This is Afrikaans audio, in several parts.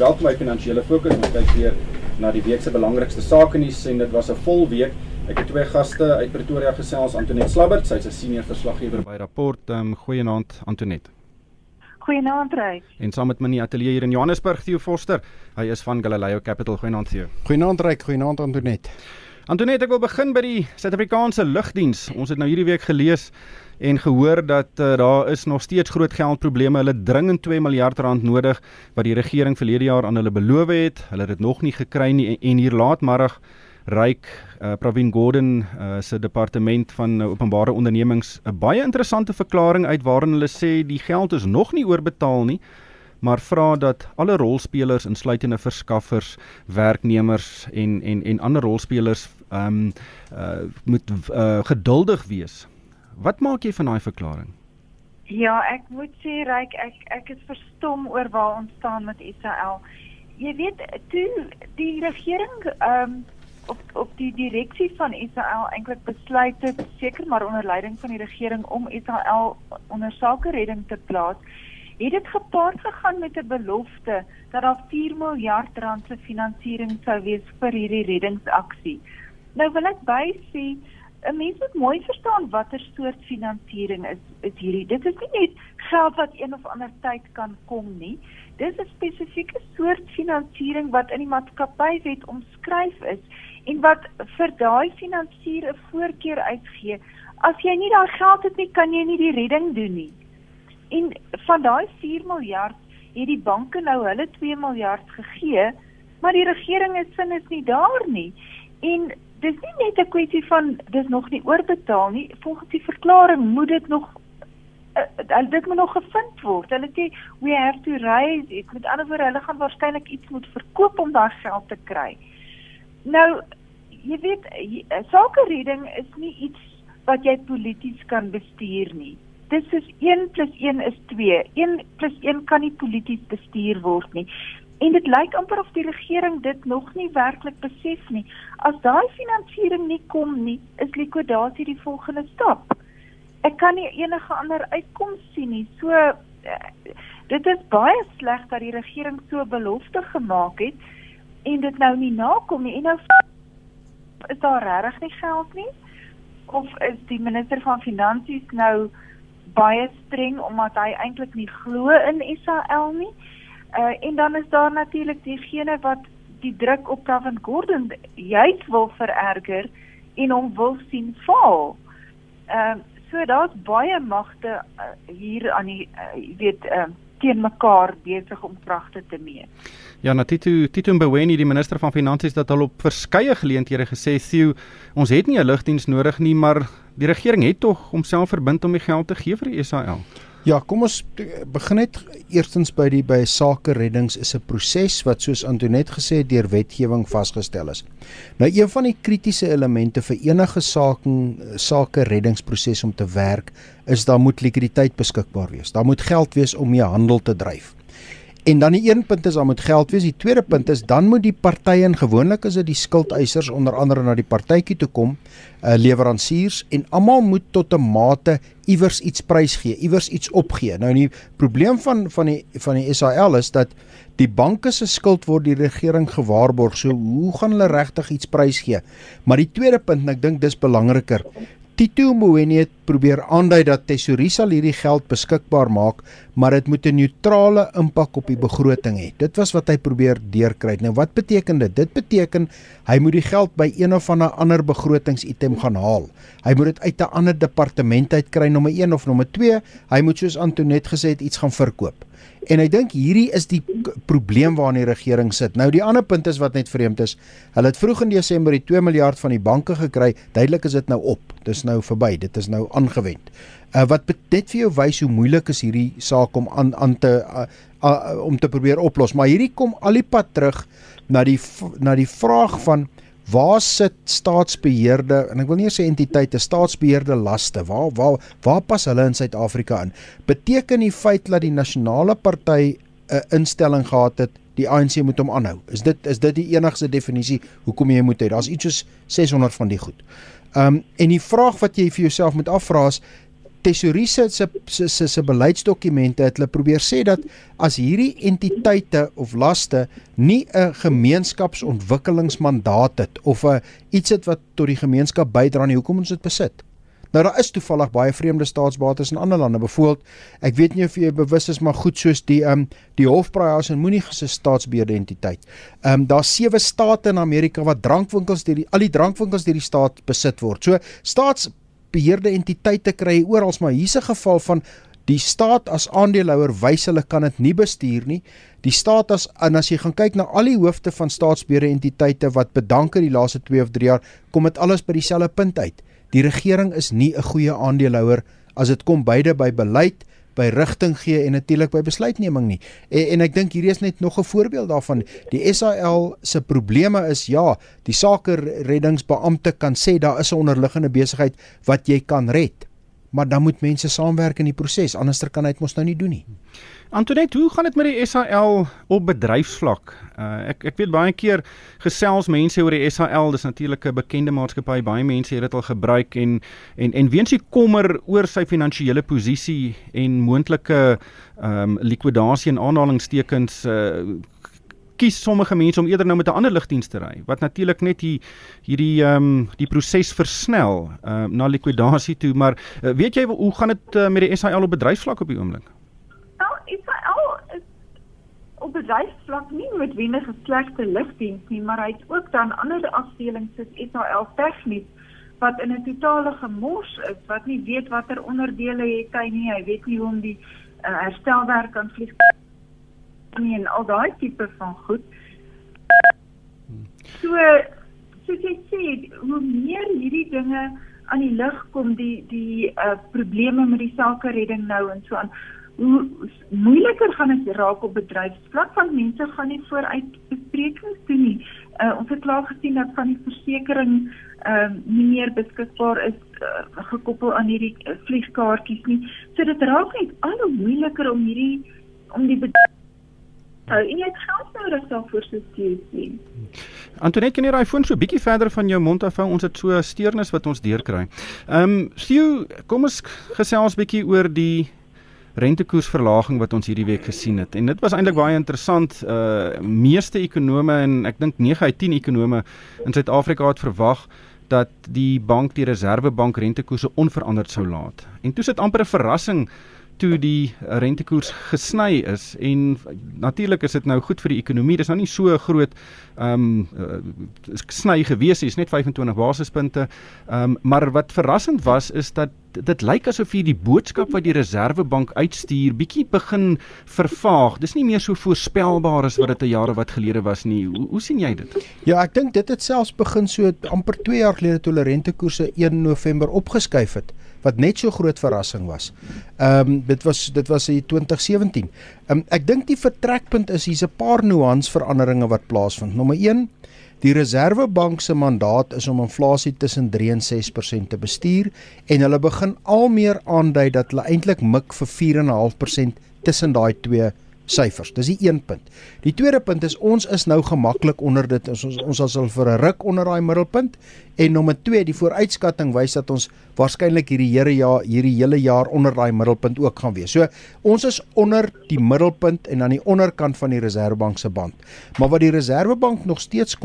Welkom by Finansiële Fokus. Ons kyk weer na die week se belangrikste sake nuus en dit was 'n vol week. Ek het twee gaste uit Pretoria gesels, Antoinette Slabbert, sy's 'n senior verslaggewer by Rapport. Ehm um, goeienaand Antoinette. Goeienaand Ry. En saam met my in die ateljee hier in Johannesburg, Theo Forster. Hy is van Galileo Capital. Goeienaand Theo. Goeienaand Ry, goeienaand Antoinette. Antoinette, ek wil begin by die Suid-Afrikaanse Lugdiens. Ons het nou hierdie week gelees en gehoor dat uh, daar is nog steeds groot geldprobleme. Hulle dringend 2 miljard rand nodig wat die regering verlede jaar aan hulle beloof het. Hulle het dit nog nie gekry nie en, en hier laatmiddag ryk uh, Pravin Gordhan uh, se departement van uh, openbare ondernemings 'n baie interessante verklaring uit waarin hulle sê die geld is nog nie oorbetaal nie maar vra dat alle rolspelers insluitende verskaffers, werknemers en en en ander rolspelers ehm um, uh, moet uh, geduldig wees Wat maak jy van daai verklaring? Ja, ek moet sê Ryk, ek ek is verstom oor waar ons staan met Israel. Jy weet, toe die regering ehm um, op op die direksie van Israel eintlik besluit het seker maar onder leiding van die regering om Israel onder sake redding te plaas, het dit gepaard gegaan met 'n belofte dat daar 4 miljard rand se finansiering sou wees vir hierdie reddingsaksie. Nou wil ek by sê 'n mens moet mooi verstaan watter soort finansiering is is hierdie. Dit is nie net geld wat een of ander tyd kan kom nie. Dis 'n spesifieke soort finansiering wat in die maatskappywet omskryf is en wat vir daai finansier 'n voorkeur uitgee. As jy nie daai geld het nie, kan jy nie die redding doen nie. En van daai 4 miljard het die banke nou hulle 2 miljard gegee, maar die regering se sin is nie daar nie. En dis nie net 'n kwessie van dis nog nie oorbetaal nie. Volgens die verklaring moet dit nog uh, dit moet nog gevind word. Hulle sê we have to raise it. Met ander woorde, hulle gaan waarskynlik iets moet verkoop om daai geld te kry. Nou, jy weet, sake redding is nie iets wat jy polities kan bestuur nie. Dit is 1 + 1 is 2. 1 + 1 kan nie polities bestuur word nie. En dit lyk amper of die regering dit nog nie werklik besef nie. As daai finansiering nie kom nie, is likwidasie die volgende stap. Ek kan nie enige ander uitkoms sien nie. So eh, dit is baie sleg dat die regering so belofte gemaak het en dit nou nie nakom nie. En nou is daar regtig nie geld nie? Of is die minister van finansies nou baie streng omdat hy eintlik nie glo in Israel nie? Uh, en dan is daar natuurlik diegene wat die druk op Kevin Gordon juis wil vererger en hom wil sien val. Ehm uh, so daar's baie magte uh, hier aan die uh, weet uh, teen mekaar besig om kragte te meet. Ja, Natitu Tito Mboweni, die minister van finansies dat al op verskeie geleenthede gesê Theo, ons het nie 'n lugdiens nodig nie, maar die regering het tog homself verbind om die geld te gee vir die SAL. Ja, kom ons begin net eerstens by die by sake reddings is 'n proses wat soos Antoinette gesê het deur wetgewing vasgestel is. Nou een van die kritiese elemente vir enige sake sake reddingsproses om te werk is daar moet likwiditeit beskikbaar wees. Daar moet geld wees om mee handel te dryf. En dan die een punt is daar moet geld wees. Die tweede punt is dan moet die partye en gewoonlik is dit die skuldeisers onder andere na die partytjie toe kom, uh, leweransiers en almal moet tot 'n mate iewers iets prys gee, iewers iets opgee. Nou die probleem van van die van die SAL is dat die banke se skuld word die regering gewaarborg. So hoe gaan hulle regtig iets prys gee? Maar die tweede punt en ek dink dis belangriker. Tito Mboweni het probeer aandui dat Tesorie sal hierdie geld beskikbaar maak, maar dit moet 'n neutrale impak op die begroting hê. Dit was wat hy probeer deurkry. Nou wat beteken dit? Dit beteken hy moet die geld by een of ander begrotingsitem gaan haal. Hy moet dit uit 'n ander departement uit kry, nommer 1 of nommer 2. Hy moet soos Antonet gesê het iets gaan verkoop. En ek dink hierdie is die probleem waarna die regering sit. Nou die ander punt is wat net vreemd is. Hulle het vroeg in Desember die 2 miljard van die banke gekry. Duidelik is dit nou op. Dis nou verby. Dit is nou aangewend. Uh, wat net vir jou wys hoe moeilik is hierdie saak om aan aan te uh, uh, om te probeer oplos. Maar hierdie kom al die pad terug na die na die vraag van Waar sit staatsbeheerde en ek wil nie sê entiteite staatsbeheerde laste waar waar waar pas hulle in Suid-Afrika in? Beteken die feit dat die nasionale party 'n uh, instelling gehad het, die ANC moet hom aanhou. Is dit is dit die enigste definisie hoekom jy moet hê? Daar's iets soos 600 van die goed. Um, en die vraag wat jy vir jouself moet afvra is tesorie se se se se beleidsdokumente het hulle probeer sê dat as hierdie entiteite of laste nie 'n gemeenskapsontwikkelingsmandaat het of 'n iets het wat tot die gemeenskap bydra nie, hoekom ons dit besit? Nou daar is toevallig baie vreemde staatsbates in ander lande. Byvoorbeeld, ek weet nie of jy bewus is maar goed soos die ehm um, die Hofbraaiers en Moenie se staatsbeheerde entiteit. Ehm um, daar's sewe state in Amerika wat drankwinkels deur die al die drankwinkels deur die staat besit word. So staatsbeheerde entiteite kry oral, maar hier's 'n geval van Die staat as aandeelhouer wys hulle kan dit nie bestuur nie. Die staat as en as jy gaan kyk na al die hoofde van staatsbeheerde entiteite wat bedank het die laaste 2 of 3 jaar, kom dit alles by dieselfde punt uit. Die regering is nie 'n goeie aandeelhouer as dit kom beide by beleid, by rigting gee en natuurlik by besluitneming nie. En, en ek dink hierdie is net nog 'n voorbeeld daarvan. Die SAL se probleme is ja, die sake reddingsbeampte kan sê daar is 'n onderliggende besigheid wat jy kan red. Maar dan moet mense saamwerk in die proses, anderster kan hy dit mos nou nie doen nie. Antoinette, hoe gaan dit met die SAL op bedryfsvlak? Uh, ek ek weet baie keer gesels mense oor die SAL, dis natuurlik 'n bekende maatskappy, baie mense het dit al gebruik en en en weens die kommer oor sy finansiële posisie en moontlike ehm um, likwidasie en aanhalingstekens uh, kies sommige mense om eerder nou met 'n ander lugdiens te ry wat natuurlik net hier hierdie ehm um, die proses versnel ehm um, na likwidasie toe maar uh, weet jy hoe gaan dit uh, met die SAL op bedryfsvlak op die oomblik? op bedryfsvlak nie noodwendig 'n slegte lugdiens nie, maar hy het ook dan ander afdelings soos SAL tegnies wat in 'n totale gemors is, wat nie weet watter onderdele het hy nie, hy weet nie hoe om die uh, herstelwerk aan vlieg nie en al daai tipe van goed. So soos jy sê, hoe meer hierdie dinge aan die lig kom, die die uh, probleme met die sake redding nou en so aan hoe moeiliker gaan dit raak op bedryfsvlak want mense gaan nie vooruit besprekings doen nie. Uh, ons het klaar gesien dat van die versekerings ehm uh, nie meer beskikbaar is uh, gekoppel aan hierdie uh, vliegkaartjies nie. So dit raak net al hoe moeiliker om hierdie om die Nou, en jy gaan nou dat daar voor so sien. Antoinette, kan jy raai foon so bietjie verder van jou mond af hou? Ons het so 'n steurnis wat ons deurkry. Ehm, um, Theo, kom ons gesels bietjie oor die rentekoersverlaging wat ons hierdie week gesien het. En dit was eintlik baie interessant. Uh meeste ekonome en ek dink 9 uit 10 ekonome in Suid-Afrika het verwag dat die bank die Reserwebank rentekoerse onveranderd sou laat. En toe sit amper 'n verrassing toe die rentekoers gesny is en natuurlik is dit nou goed vir die ekonomie. Dis nou nie so groot ehm um, uh, sny gewees nie, is net 25 basispunte. Ehm um, maar wat verrassend was is dat dit lyk asof hier die boodskap wat die Reserwebank uitstuur bietjie begin vervaag. Dis nie meer so voorspelbaar as wat dit 'n jare wat gelede was nie. Hoe, hoe sien jy dit? Ja, ek dink dit het selfs begin so amper 2 jaar gelede toe hulle rentekoerse 1 November opgeskuif het wat net so groot verrassing was. Ehm um, dit was dit was in 2017. Ehm um, ek dink die vertrekpunt is hier's 'n paar nuansveranderinge wat plaasvind. Nommer 1 Die Reserwebank se mandaat is om inflasie tussen 3 en 6% te bestuur en hulle begin al meer aandui dat hulle eintlik mik vir 4.5% tussen daai twee syfers. Dis die een punt. Die tweede punt is ons is nou gemaklik onder dit. Ons ons, ons sal vir 'n ruk onder daai middelpunt. En nommer 2, die vooruitskatting wys dat ons waarskynlik hierdie hele jaar hierdie hele jaar onder daai middelpunt ook gaan wees. So ons is onder die middelpunt en aan die onderkant van die Reserwebank se band. Maar wat die Reserwebank nog steeds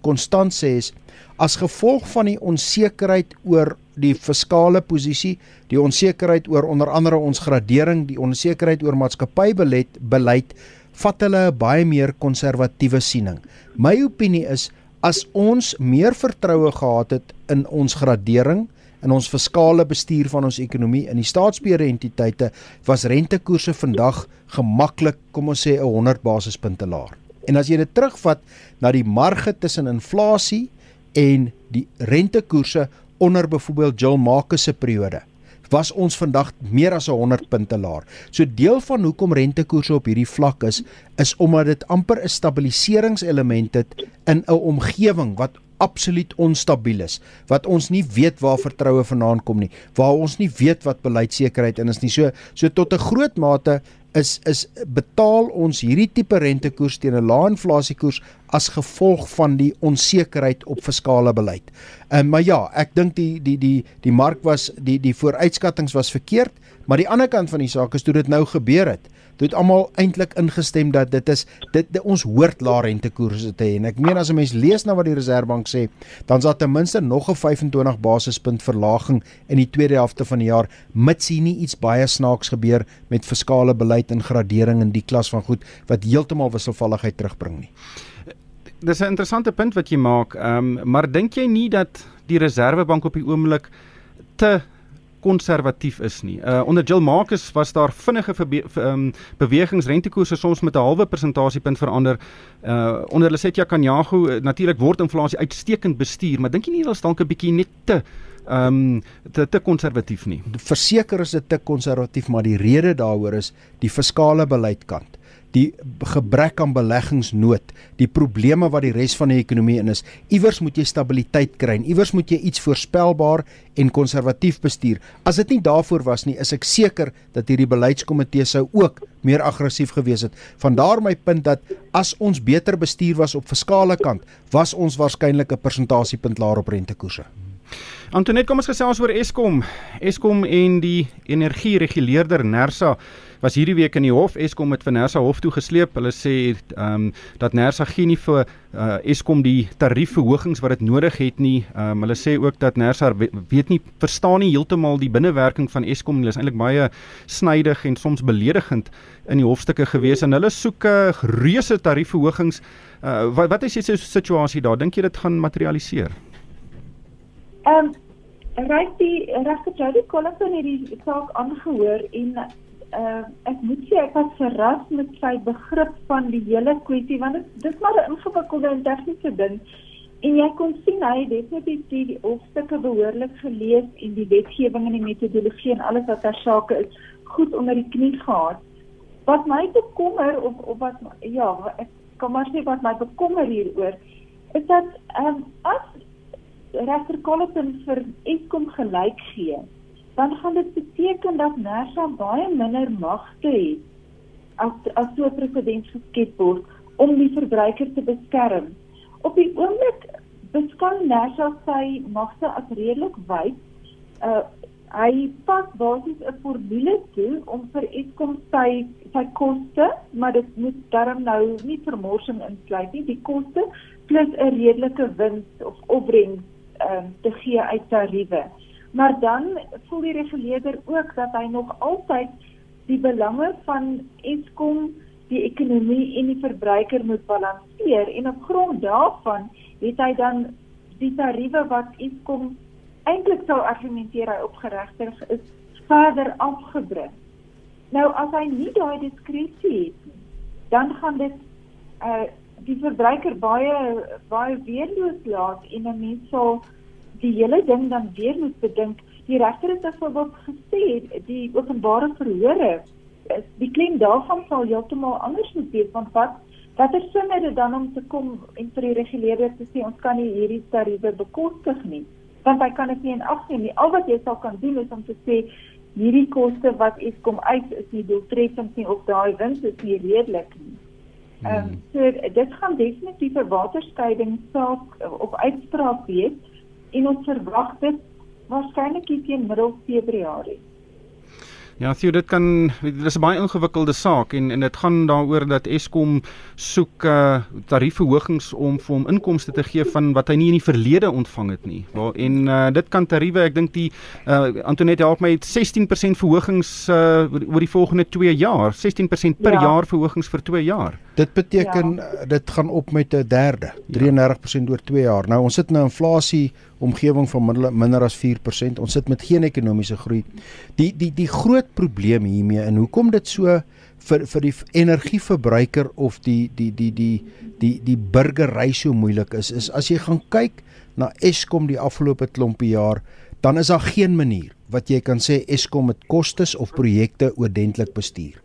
konstant sê is as gevolg van die onsekerheid oor die fiskale posisie, die onsekerheid oor onder andere ons gradering, die onsekerheid oor maatskappybeleid beleid, vat hulle 'n baie meer konservatiewe siening. My opinie is as ons meer vertroue gehad het in ons gradering in ons fiskale bestuur van ons ekonomie in die staatsbeheerde entiteite was rentekoerse vandag gemaklik kom ons sê 'n 100 basispunte laer. En as jy dit terugvat na die marge tussen inflasie en die rentekoerse onder byvoorbeeld Jill Marcus se periode was ons vandag meer as 100 punte laer. So deel van hoekom rentekoerse op hierdie vlak is is omdat dit amper 'n stabiliseringselement het in 'n omgewing wat absoluut onstabiel is, wat ons nie weet waar vertroue vanaand kom nie, waar ons nie weet wat beleidsekerheid in is nie. So so tot 'n groot mate is is betaal ons hierdie tipe rentekoers teen 'n lae inflasiekoers as gevolg van die onsekerheid op fiskale beleid. Ehm uh, maar ja, ek dink die die die die mark was die die vooruitskattinge was verkeerd, maar die ander kant van die saak is toe dit nou gebeur het Dit het almal eintlik ingestem dat dit is dit, dit ons hoort lae rentekoerse te hê en ek meen as 'n mens lees na wat die Reserwebank sê, dan is daar ten minste nog 'n 25 basispunt verlaging in die tweede helfte van die jaar mits hier nie iets baie snaaks gebeur met fiskale beleid en gradering in die klas van goed wat heeltemal wisselvalligheid terugbring nie. Dis 'n interessante punt wat jy maak, ehm um, maar dink jy nie dat die Reserwebank op die oomblik te konservatief is nie. Uh onder Jill Marcus was daar vinnige um, bewegings rentekoerse soms met 'n halwe persentasiepunt verander. Uh onder Lesetja Kanyago uh, natuurlik word inflasie uitstekend bestuur, maar dink jy nie hulle is dalk 'n bietjie net te ehm um, te te konservatief nie. Verseker is dit te konservatief, maar die rede daaroor is die fiskale beleidkant die gebrek aan beleggingsnood, die probleme wat die res van die ekonomie in is. Iewers moet jy stabiliteit kry. Iewers moet jy iets voorspelbaar en konservatief bestuur. As dit nie daarvoor was nie, is ek seker dat hierdie beleidskomitee sou ook meer aggressief gewees het. Vandaar my punt dat as ons beter bestuur was op fiskale kant, was ons waarskynlik 'n persentasiepunt laer op rentekoerse. Antoinette, kom ons gesels oor Eskom. Eskom en die energiereguleerder Nersa was hierdie week in die hof Eskom het vir Nersa hof toe gesleep. Hulle sê ehm um, dat Nersa gee nie vir uh, Eskom die tariefverhogings wat dit nodig het nie. Ehm um, hulle sê ook dat Nersa weet nie verstaan nie heeltemal die binnewerking van Eskom. Hulle is eintlik baie snydig en soms beledigend in die hofstukke gewees en hulle soek uh, reuse tariefverhogings. Uh, wat wat is die situasie daar? Dink jy dit gaan materialiseer? Ehm um, Ryk die regter Jody Collins het hierdie saak aangehoor en uh, ek moet sê ek was verras met sy begrip van die hele kwessie want dit dis maar 'n ingewikkelde en tegniese ding. En jy kon sien hy het definitief die, die hoofstukke behoorlik gelees en die wetgewing en die metodologie en alles wat daar sake is goed onder die knie gehad. Wat my bekommer of of wat ja ek kan maar sê wat my bekommer hieroor is dat um, as regter Collins vir Eskom gelyk gee dan gaan dit beteken dat Nersa baie minder magte het as as so 'n presedent geskep word om die verbruiker te beskerm. Op die oomblik beskou Nersa sy magte as redelik wyd. Uh hy pas basies 'n formule toe om vir Eskom sy sy koste, maar dit moet darm nou nie vermorsing insluit nie, die koste plus 'n redelike wins of opbrengs uh, te gee uit tariewe. Maar dan voel die reguleerder ook dat hy nog altyd die belange van Eskom, die ekonomie en die verbruiker moet balanseer en op grond daarvan het hy dan die tariewe wat Eskom eintlik sou argumenteer hy opgeregtig is verder afgebring. Nou as hy nie daai diskresie het nie, dan gaan dit uh die verbruiker baie baie weerloos laat en 'n mens sal die hele ding dan weer moet bedink. Die regter het byvoorbeeld gesê die openbare verhore is die klem daarvan sal heeltemal anders moet wees want wat wat is sin het dit dan om te kom en vir die reguleerder te sê ons kan nie hierdie tariewe bekostig nie want hy kan dit nie in ag neem nie. Al wat jy sal kan doen is om te sê hierdie koste wat Eskom uit is nie doeltreffend nie of daai wins is nie redelik nie. Ehm um, so dit gaan definitief 'n waterskeiding saak of uitspraak wees en ons verwag dit waarskynlik teen middel Februarie. Ja, sien dit kan dis 'n baie ingewikkelde saak en en dit gaan daaroor dat Eskom soek uh tariefverhogings om vir hom inkomste te gee van wat hy nie in die verlede ontvang het nie. Waar en uh dit kan tariewe, ek dink die uh Antoinette help my met 16% verhogings uh oor die volgende 2 jaar, 16% per ja. jaar verhogings vir 2 jaar. Dit beteken ja. dit gaan op met 'n derde, 33% ja. oor 2 jaar. Nou ons sit nou inflasie omgewing van minder, minder as 4%. Ons sit met geen ekonomiese groei. Die die die groot probleem hiermee en hoekom dit so vir vir die energieverbruiker of die die die die die die burgery so moeilik is is as jy gaan kyk na Eskom die afgelope klompie jaar dan is daar geen manier wat jy kan sê Eskom met kostes of projekte oordentlik bestuur.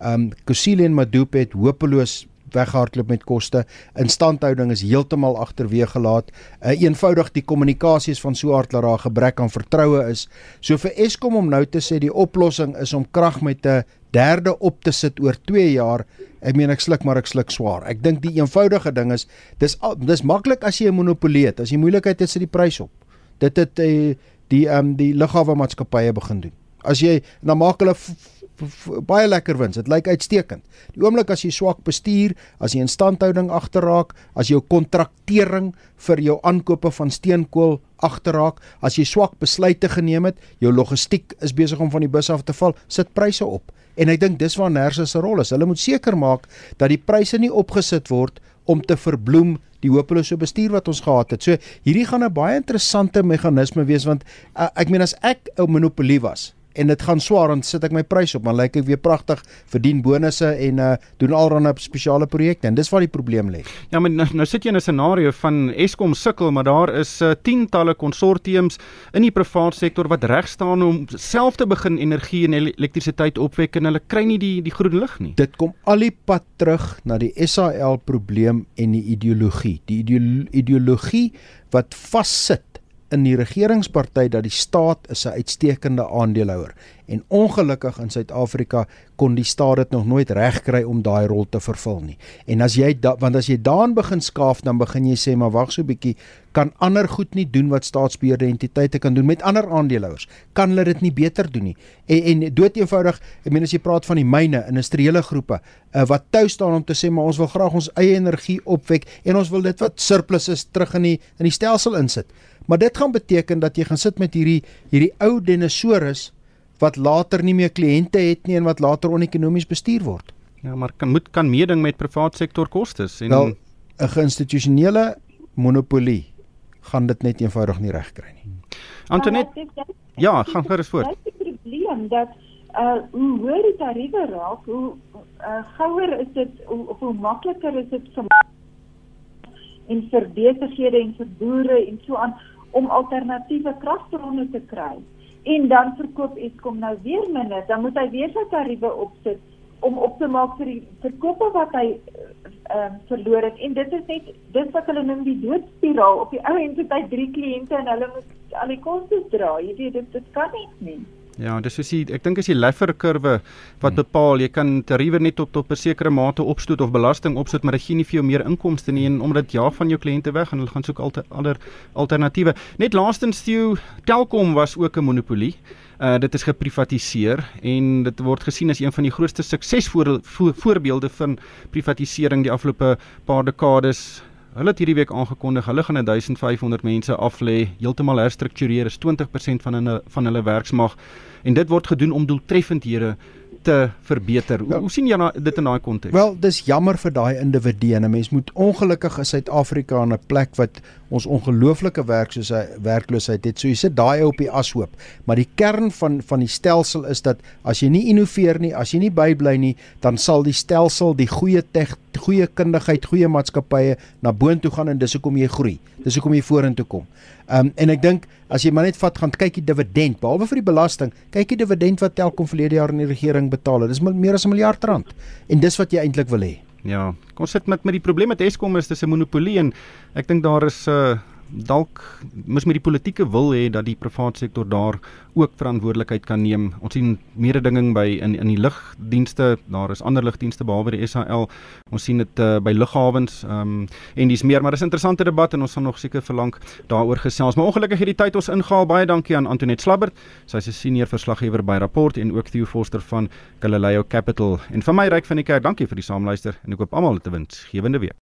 Um Kusile en Madupe het hopeloos weghardloop met koste. Instandhouding is heeltemal agterweeg gelaat. Uh, eenvoudig die kommunikasie is van so hard dat daar gebrek aan vertroue is. So vir Eskom om nou te sê die oplossing is om krag met 'n derde op te sit oor 2 jaar, ek meen ek sluk maar ek sluk swaar. Ek dink die eenvoudige ding is dis dis maklik as jy 'n monopolie het. As jy moeilikheid het, sit die prys op. Dit het die die ehm um, die lughawe maatskappye begin doen. As jy dan maak hulle baie lekker wins. Dit lyk uitstekend. Die oomblik as jy swak bestuur, as jy instandhouding agterraak, as jou kontraktering vir jou aankope van steenkool agterraak, as jy swak besluite geneem het, jou logistiek is besig om van die bus af te val, sit pryse op. En ek dink dis waar Nersa se rol is. Hulle moet seker maak dat die pryse nie opgesit word om te verbloem die hopelose bestuur wat ons gehad het. So hierdie gaan 'n baie interessante meganisme wees want uh, ek meen as ek 'n monopolie was, en dit gaan swaar dan sit ek my prys op maar lyk ek weer pragtig verdien bonusse en uh doen op spesiale projekte en dis waar die probleem lê. Ja maar nou, nou sit jy in 'n scenario van Eskom sukkel maar daar is uh, tientalle konsortiums in die private sektor wat reg staan om self te begin energie en elektrisiteit opwek en hulle kry nie die die groen lig nie. Dit kom al die pad terug na die SAL probleem en die ideologie. Die ideologie wat vassit in die regeringsparty dat die staat is 'n uitstekende aandeelhouer en ongelukkig in Suid-Afrika kon die staat dit nog nooit regkry om daai rol te vervul nie. En as jy da, want as jy daarin begin skaaf dan begin jy sê maar wag so 'n bietjie kan ander goed nie doen wat staatsbeheerde entiteite kan doen met ander aandeelhouers. Kan hulle dit nie beter doen nie? En en dood eenvoudig, ek meen as jy praat van die myne, industriële groepe uh, wat tou staan om te sê maar ons wil graag ons eie energie opwek en ons wil dit wat surplus is terug in die in die stelsel insit. Maar dit gaan beteken dat jy gaan sit met hierdie hierdie ou dinosourus wat later nie meer kliënte het nie en wat later onekonomies bestuur word. Ja, maar kan moet kan meeding met privaat sektor kostes en wel 'n geïnstitusionele monopolie gaan dit net eenvoudig nie regkry nie. Antonet Ja, gaan gerus voort. Dit is die probleem dat uh hoe hoër die tariewe raak, hoe uh gouer is dit of hoe makliker is dit vir en vir besighede en vir boere en so aan om alternatiewe kragbronne te kry. En dan verkoop Eskom nou weer minder, dan moet hy weer sy tariewe opsit om op te maak vir die verkope wat hy ehm uh, verloor het. En dit is net dis wat hulle noem die doodspiraal. Op die ou end het hy drie kliënte en hulle moet al die kostes dra. Jy weet dit dit kan nie nie Ja, dis soos die ek dink is die Laffer kurwe wat hmm. bepaal jy kan tariewe net tot op 'n sekere mate opstoot of belasting opstoot, maar dit gee nie vir jou meer inkomste nie en omdat ja van jou kliënte weg en hulle gaan soek altyd ander alternatiewe. Net laastens Theo, Telkom was ook 'n monopolie. Uh dit is geprivatiseer en dit word gesien as een van die grootste suksesvoorbeelde van privatisering die afgelope paar dekades. Hulle het hierdie week aangekondig hulle gaan 1500 mense aflê, heeltemal herstruktureer, is 20% van hulle van hulle werksmag. En dit word gedoen om doeltreffendhede te verbeter. Hoe, ja. hoe sien jy na, dit in daai konteks? Wel, dis jammer vir daai individue. 'n Mens moet ongelukkig in Suid-Afrika 'n plek wat ons ongelooflike werk soos 'n werkloosheid het. So jy sit daai op die ashoop. Maar die kern van van die stelsel is dat as jy nie innoveer nie, as jy nie bybly nie, dan sal die stelsel die goeie teg, goeie kundigheid, goeie maatskappye na boontoe gaan en dis hoekom jy groei. Dis hoekom jy vorentoe kom. Ehm um, en ek dink as jy maar net vat gaan kyk die dividend, behalwe vir die belasting, kyk die dividend wat Telkom verlede jaar in die regering betaal het. Dis meer as 'n miljard rand. En dis wat jy eintlik wil hê. Ja, kom sit met met die probleem met Eskom is dis 'n monopolie en ek dink daar is 'n uh, dalk mis met die politieke wil hê dat die private sektor daar ook verantwoordelikheid kan neem. Ons sien mededinging by in in die lugdienste, daar is ander lugdienste behalwe die SAL. Ons sien dit uh, by lughawens um, en dis meer, maar dis 'n interessante debat en ons gaan nog seker verlang daaroor gesels. Maar ongelukkig het die tyd ons ingehaal. Baie dankie aan Antoinette Slabbert. Sy's 'n senior verslaggewer by Rapport en ook Theo Forster van Galileo Capital. En vir my ryk van die kerk, dankie vir die saamluister en ek hoop almal het 'n winsgewende week.